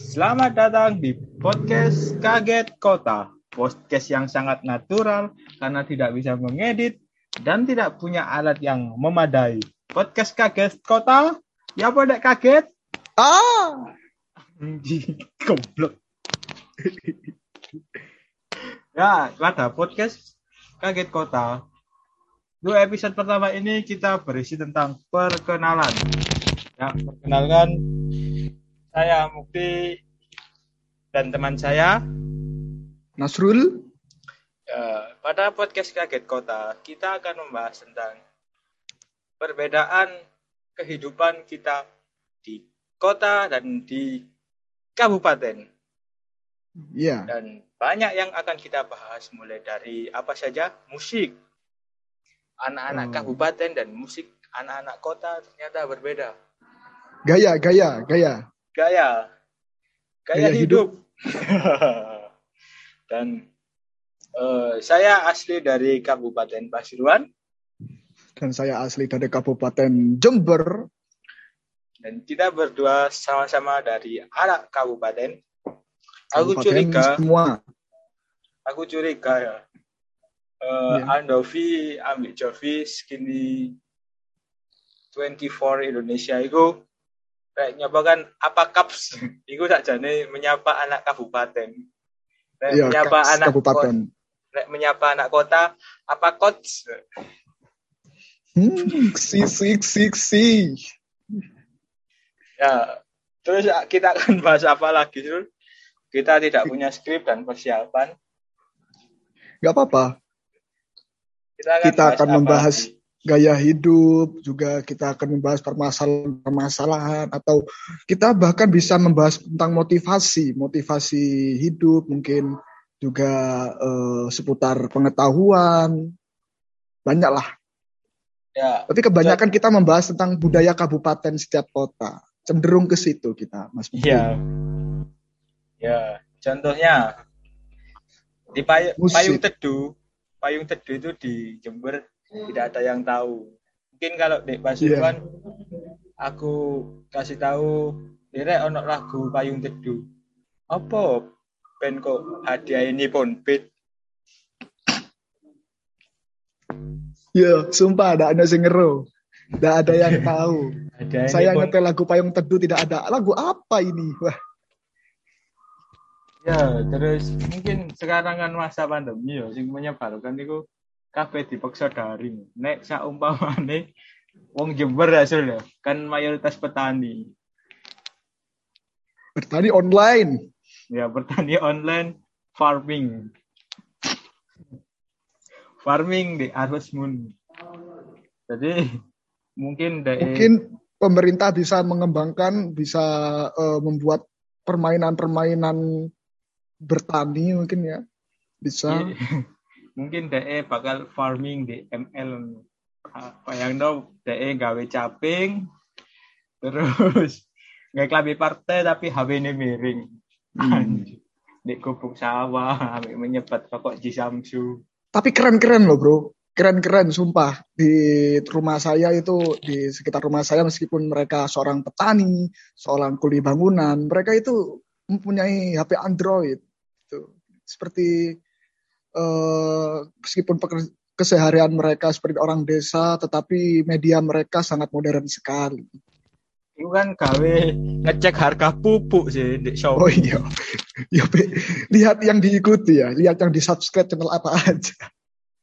Selamat datang di podcast Kaget Kota. Podcast yang sangat natural karena tidak bisa mengedit dan tidak punya alat yang memadai. Podcast Kaget Kota, ya pada kaget? Ah, Anjing, goblok. ya, pada podcast Kaget Kota. Dua episode pertama ini kita berisi tentang perkenalan. Ya, perkenalkan saya Mukti dan teman saya. Nasrul. Ya, pada podcast Kaget Kota, kita akan membahas tentang perbedaan kehidupan kita di kota dan di kabupaten. Ya, Dan banyak yang akan kita bahas mulai dari apa saja musik. Anak-anak Oh. kabupaten dan musik anak-anak kota ternyata berbeda. gaya, gaya, gaya. Gaya. Gaya, Gaya hidup. dan eh, saya asli dari Kabupaten Pasuruan Dan saya asli dari Kabupaten Jember. dan kita berdua sama-sama dari anak kabupaten. Aku Kabupaten curiga, Semua. aku curiga ya. Eh, Iya. Andovi ambil Jovi skinny 24 Indonesia itu kayak nyoba kan apa kaps itu sakjane menyapa anak kabupaten Rek Iya, menyapa Kaps anak Kabupaten. kota, rek menyapa anak kota apa coach Hmm, si, si, si, si. ya terus kita akan bahas apa lagi Sul? kita tidak punya skrip dan persiapan Gak apa-apa. kita akan, Kita bahas akan membahas lagi? Gaya hidup, juga kita akan membahas permasalahan-permasalahan, atau kita bahkan bisa membahas tentang motivasi, motivasi hidup, mungkin juga eh, seputar pengetahuan, banyak lah. ya Tapi kebanyakan kita membahas tentang budaya kabupaten setiap kota. Cenderung ke situ kita, Mas. Iya. Ya, contohnya di pay- Musik. payung teduh, payung teduh itu di Jember tidak ada yang tahu. Mungkin kalau di Pasuruan aku kasih tahu dire ono lagu payung teduh. Apa ben kok hadiah ini pun beat Iya, sumpah ada ada ngero. Tidak ada yang tahu. ini Saya pun ngetel lagu payung teduh tidak ada. Lagu apa ini? Wah, ya terus mungkin sekarang kan masa pandemi ya sing menyebalkan itu kabeh dipaksa daring. Nek saumpamane wong Jember hasil ya, kan mayoritas petani. bertani online. Ya, bertani online farming. Farming di Harvest Moon. Jadi mungkin dari Mungkin pemerintah bisa mengembangkan, bisa eh, membuat permainan-permainan bertani mungkin ya. Bisa. Mungkin DE bakal farming di ML. Apa yang do DE gawe caping terus nggak klambi partai tapi HP ini miring. Hmm. Di gubuk sawah, menyebat rokok di Samsu. Tapi keren-keren loh bro. Keren-keren sumpah. Di rumah saya itu, di sekitar rumah saya meskipun mereka seorang petani, seorang kuli bangunan, mereka itu mempunyai HP Android. Gitu. Seperti eh, meskipun keseharian mereka seperti orang desa, tetapi media mereka sangat modern sekali. Itu kan gawe ngecek harga pupuk sih di shop. Oh iya, ya, Be. lihat yang diikuti ya, lihat yang di subscribe channel apa aja.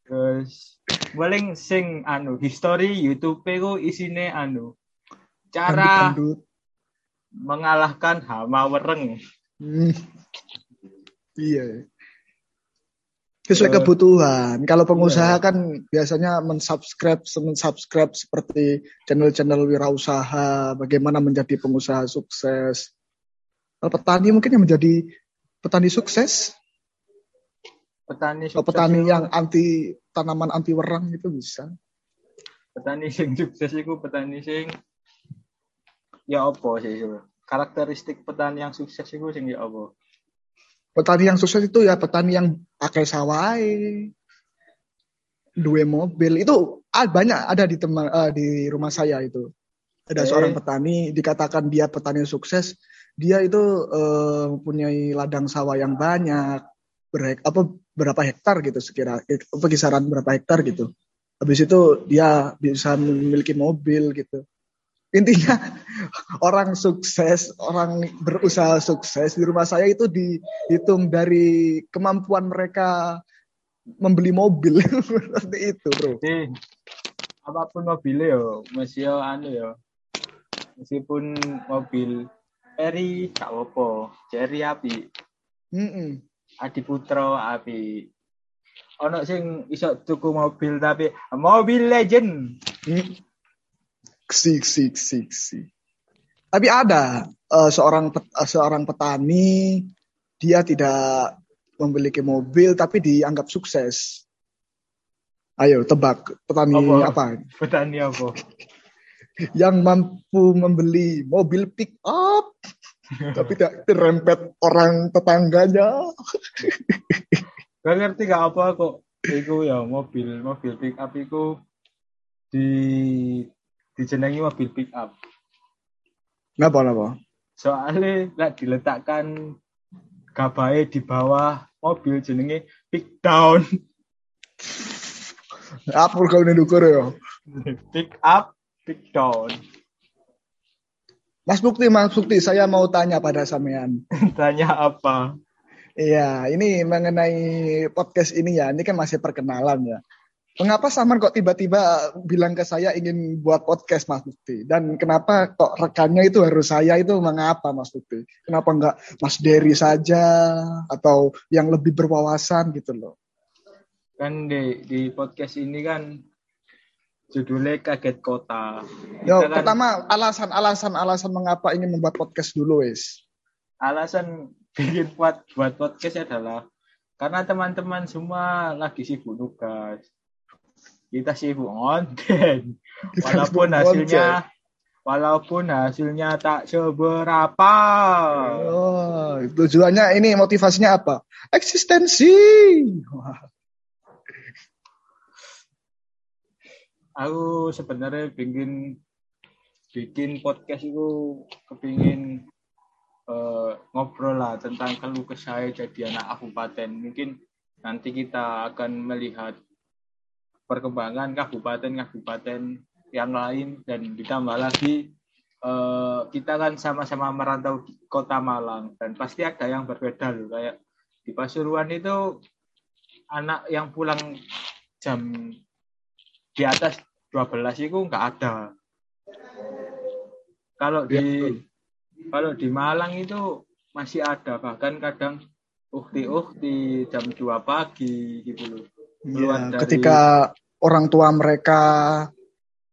Terus paling sing anu history YouTube ku isine anu cara Dangdut-dangdut. mengalahkan hama wereng. Hmm. Iya. Sesuai Eh. kebutuhan. Kalau pengusaha Iya. kan biasanya mensubscribe, mensubscribe seperti channel-channel wirausaha, bagaimana menjadi pengusaha sukses. Kalau petani mungkin yang menjadi petani sukses, Petani atau sukses petani yang anti tanaman anti werang itu bisa. petani sing sukses iku petani sing ya apa sih? Karakteristik petani yang sukses iku sing ya apa? Petani yang sukses itu ya petani yang pakai sawai, dua mobil itu ah, banyak ada di teman eh, di rumah saya itu. Ada Eh. seorang petani dikatakan dia petani sukses dia itu uh, mempunyai ladang sawah yang banyak, berhek apa berapa hektar gitu sekira apa kisaran berapa hektar gitu. Habis itu dia bisa memiliki mobil gitu. Intinya orang sukses, orang berusaha sukses di rumah saya itu dihitung dari kemampuan mereka membeli mobil seperti itu, Bro. Jadi, apa pun mobilnya yo, masih yo anu yo. Meskipun mobil Eri gak apa Jerry api. Mm -mm. Adi Putro api. Ono sing iso tuku mobil tapi mobil legend. Mm. Sik sik sik sik. Tapi ada uh, seorang pet, uh, seorang petani dia tidak memiliki mobil tapi dianggap sukses. Ayo tebak petani apa? apa? Petani apa? yang mampu membeli mobil pick up tapi tidak dirempet orang tetangganya. Gak ngerti gak apa kok. Iku ya mobil mobil pick up iku di dijenengi mobil pick up. Kenapa kenapa? Soalnya nggak diletakkan gabae di bawah mobil jenenge pick down. Apa kau ini dukur ya? Pick up Big down. Mas Bukti, Mas Bukti, saya mau tanya pada sampean. tanya apa? Iya, ini mengenai podcast ini ya. Ini kan masih perkenalan ya. Mengapa Saman kok tiba-tiba bilang ke saya ingin buat podcast Mas Bukti? Dan kenapa kok rekannya itu harus saya itu mengapa Mas Bukti? Kenapa enggak Mas Dery saja atau yang lebih berwawasan gitu loh? Kan di, di podcast ini kan Judulnya kaget kota. Yo, kan, pertama alasan alasan alasan mengapa ingin membuat podcast dulu, wes. Alasan bikin buat buat podcast adalah karena teman-teman semua lagi sibuk tugas. Kita sibuk konten. Walaupun hasilnya walaupun hasilnya tak seberapa. Oh, tujuannya ini motivasinya apa? Eksistensi. Wah. aku sebenarnya bikin bikin podcast itu kepingin uh, ngobrol lah tentang keluh kesah jadi anak kabupaten mungkin nanti kita akan melihat perkembangan kabupaten-kabupaten yang lain dan ditambah lagi uh, kita kan sama-sama merantau di kota Malang dan pasti ada yang berbeda loh kayak di Pasuruan itu anak yang pulang jam di atas 12 itu nggak ada. Kalau di ya. kalau di Malang itu masih ada bahkan kadang ukti-ukti jam 2 pagi gitu loh. Ya, dari... ketika orang tua mereka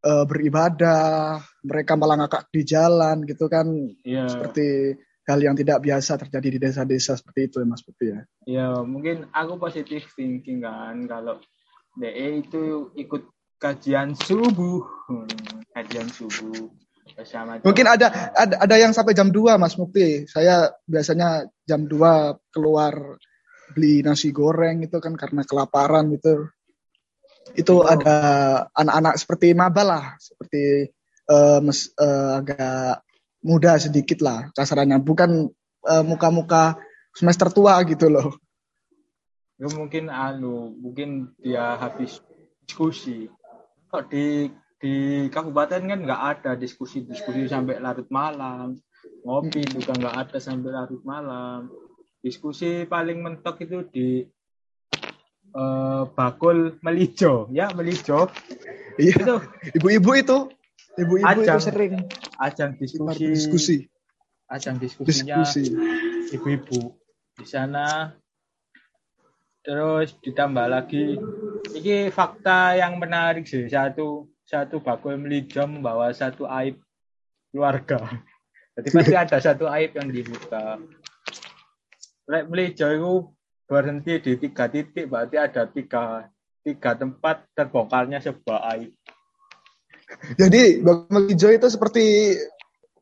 uh, beribadah, mereka malah ngakak di jalan gitu kan. Ya. Seperti hal yang tidak biasa terjadi di desa-desa seperti itu ya Mas Putih ya. Ya, mungkin aku positif thinking kan kalau DE itu ikut kajian subuh. Hmm, kajian subuh bersama Mungkin ada ada ada yang sampai jam 2 Mas Mukti. Saya biasanya jam 2 keluar beli nasi goreng itu kan karena kelaparan itu. Itu oh. ada anak-anak seperti maba lah, seperti uh, mes, uh, agak muda sedikit lah kasarannya, bukan uh, muka-muka semester tua gitu loh. Ya, mungkin anu, mungkin dia habis diskusi kok di di kabupaten kan nggak ada diskusi-diskusi sampai larut malam ngopi juga nggak ada sampai larut malam diskusi paling mentok itu di uh, bakul melijo. Ya melijo. Iya itu ibu-ibu itu. Ibu-ibu itu sering ajang diskusi. diskusi. Ajang diskusinya ibu-ibu di sana. Terus ditambah lagi ini fakta yang menarik sih. Satu satu bakul melijo membawa satu aib keluarga. Jadi pasti ada satu aib yang dibuka Lek melijo itu berhenti di tiga titik berarti ada tiga tiga tempat terbongkarnya sebuah aib jadi melijo itu seperti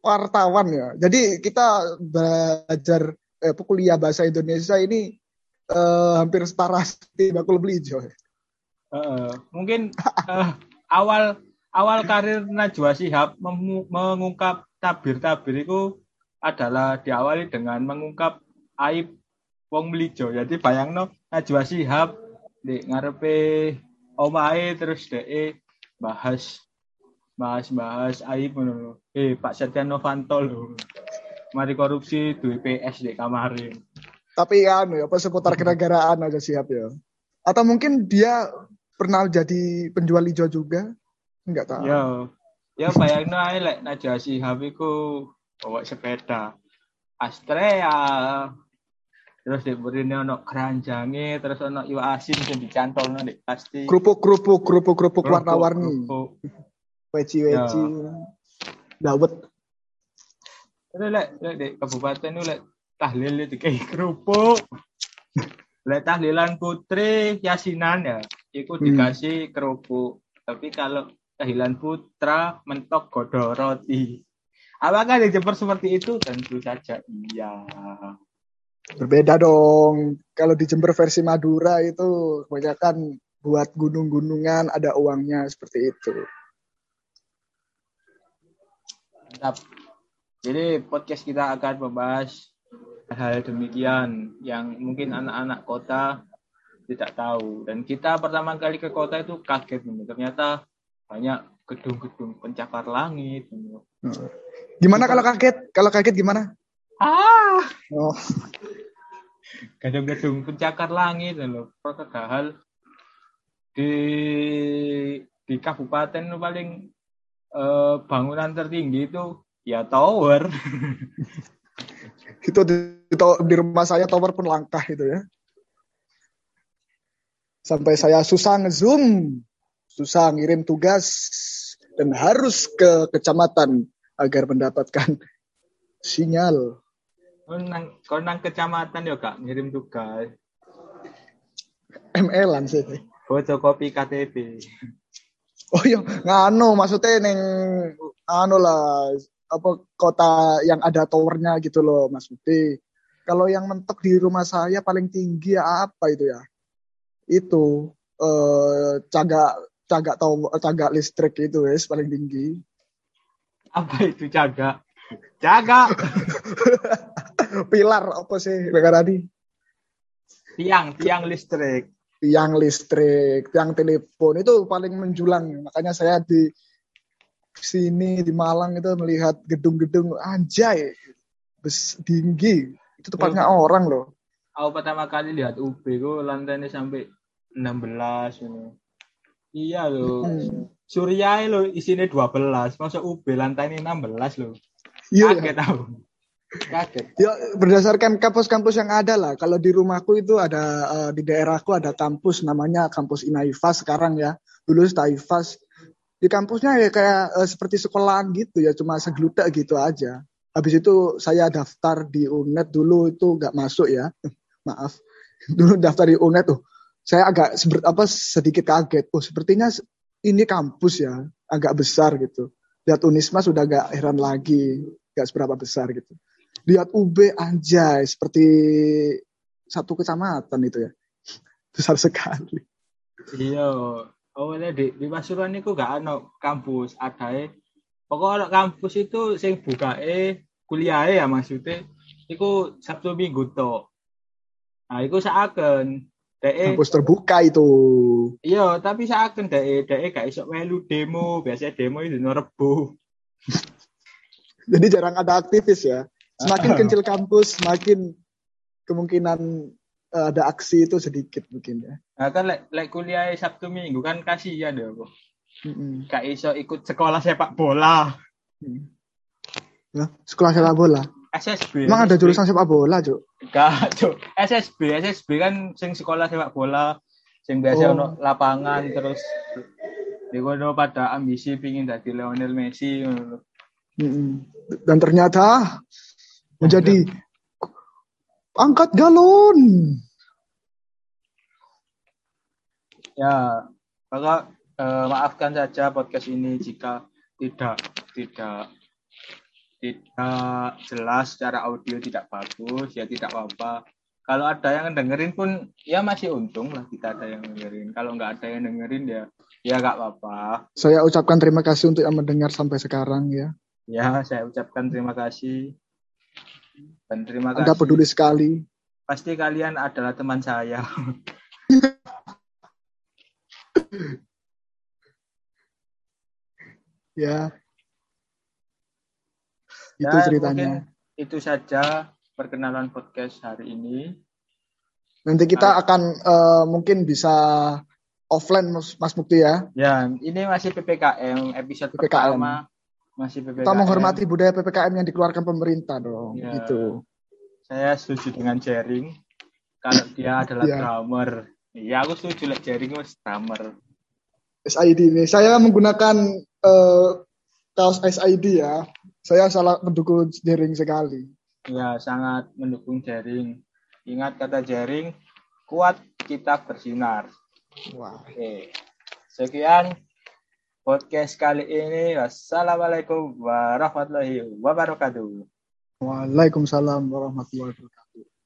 wartawan ya jadi kita belajar eh, kuliah bahasa Indonesia ini uh, hampir setara seperti bakul belijo. Uh, mungkin uh, awal awal karir Najwa Shihab mengungkap tabir-tabir itu adalah diawali dengan mengungkap aib wong melijo. Jadi bayangno Najwa Shihab di ngarepe omahe terus de bahas bahas-bahas aib ngono. Eh Pak Setia Novanto lho. Mari korupsi duwe PS di kamarin. Tapi anu ya, apa seputar kenegaraan aja siap ya. Atau mungkin dia pernah jadi penjual hijau juga? Enggak tahu. Ya, ya bayangno ae lek Najwa Shihab iku bawa sepeda. Astrea terus diberi ono keranjange terus ono iwak asin sing dicantolno nek pasti Kerupuk kerupuk kerupuk kerupuk warna-warni. kerupuk. Weci weci. Dawet. Terus lek lek di kabupaten itu lek tahlil kayak kerupuk. lek tahlilan putri yasinan ya, itu Hmm. dikasih kerupuk. Tapi kalau tahlilan putra mentok godok roti. Apakah di Jember seperti itu? Tentu saja iya. Berbeda dong. Kalau di Jember versi Madura itu kebanyakan buat gunung-gunungan ada uangnya seperti itu. Mantap. Jadi podcast kita akan membahas hal demikian yang mungkin anak-anak kota tidak tahu. Dan kita pertama kali ke kota itu kaget. gitu. Ternyata banyak gedung-gedung pencakar langit. Gimana kalau kaget? Kalau kaget gimana? Ah, Oh, gedung-gedung pencakar langit loh. Padahal di di kabupaten paling eh, bangunan tertinggi itu ya tower. itu di, di- di rumah saya tower pun langkah itu ya. Sampai saya susah ngezoom, susah ngirim tugas dan harus ke kecamatan agar mendapatkan sinyal. Nang, kau nang kecamatan ya kak ngirim tugas. ML-an sih. Fotokopi KTP. Oh iya, nganu maksudnya neng anu lah apa kota yang ada towernya gitu loh Mas Budi. Kalau yang mentok di rumah saya paling tinggi ya apa itu ya? Itu eh cagak cagak tower cagak listrik itu wes paling tinggi. Apa itu jaga? Jaga Pilar apa sih tadi? tiang tiang listrik. Tiang listrik, tiang telepon itu paling menjulang. Makanya saya di sini di Malang itu melihat gedung-gedung anjay bes tinggi. Itu tempatnya orang loh. Aku pertama kali lihat UB ku lantainya sampai 16 ini. Iya loh. Hmm. Surya lo isinya 12, masa UB lantainya 16 loh. Iya. Kaget tahu. Ya berdasarkan kampus-kampus yang ada lah. Kalau di rumahku itu ada eh, di daerahku ada kampus namanya kampus Inaifas sekarang ya. Dulu Taifas. Di kampusnya ya kayak eh, seperti sekolahan gitu ya, cuma segludak gitu aja. Habis itu saya daftar di UNED dulu itu nggak masuk ya. Maaf. Dulu daftar di UNED tuh. Saya agak seber- apa sedikit kaget. Oh, sepertinya ini kampus ya, agak besar gitu. Lihat Unisma sudah agak heran lagi, nggak seberapa besar gitu lihat UB anjay seperti satu kecamatan itu ya besar sekali Iya. Awalnya di, di Pasuruan itu gak ada kampus, ada Pokoknya kampus itu sing buka eh kuliah ya maksudnya. Iku Sabtu Minggu to. Nah, iku seakan DE kampus terbuka itu iya, tapi seakan DE DE gak iso melu demo, biasanya demo itu Rebo. jadi jarang ada aktivis ya semakin kecil kampus semakin kemungkinan eh, ada aksi itu sedikit mungkin ya Nah, kan lek lek kuliah Sabtu Minggu kan kasihan ya, Bu. Mm-mm. Gak iso ikut sekolah sepak bola. Mm. Ya, sekolah sepak bola SSB. emang ada SSB. jurusan sepak bola Cuk? Gak, Cuk. SSB, SSB kan sing sekolah sepak bola, sing biasa Oh. ono lapangan terus di kono pada ambisi pingin jadi Lionel Messi ngono lho. Mm-mm. dan ternyata menjadi angkat galon Ya, maka eh, maafkan saja podcast ini jika tidak tidak tidak jelas secara audio tidak bagus ya tidak apa-apa. Kalau ada yang dengerin pun ya masih untung lah kita ada yang dengerin. Kalau nggak ada yang dengerin ya ya nggak apa-apa. saya ucapkan terima kasih untuk yang mendengar sampai sekarang ya Ya saya ucapkan terima kasih. Dan terima kasih. Anda peduli sekali. Pasti kalian adalah teman saya. ya. Itu Ya, ceritanya. itu saja perkenalan podcast hari ini. Nanti kita akan eh, mungkin bisa offline Mas, Mas Mukti ya. Ya, ini masih PPKM episode PPKM. pertama masih PPKM. Kita menghormati budaya PPKM yang dikeluarkan pemerintah dong. Ya. Gitu. Saya setuju dengan Jering kalau dia adalah Ya. drummer. Iya, aku setuju lah Jering was drummer. SID ini. Saya menggunakan eh, kaos SID ya. Saya salah mendukung jaring sekali. Ya, sangat mendukung Jering. Ingat kata Jering, kuat kita bersinar. Wah. Oke. Sekian podcast kali ini. Wassalamualaikum warahmatullahi wabarakatuh. Waalaikumsalam warahmatullahi wabarakatuh.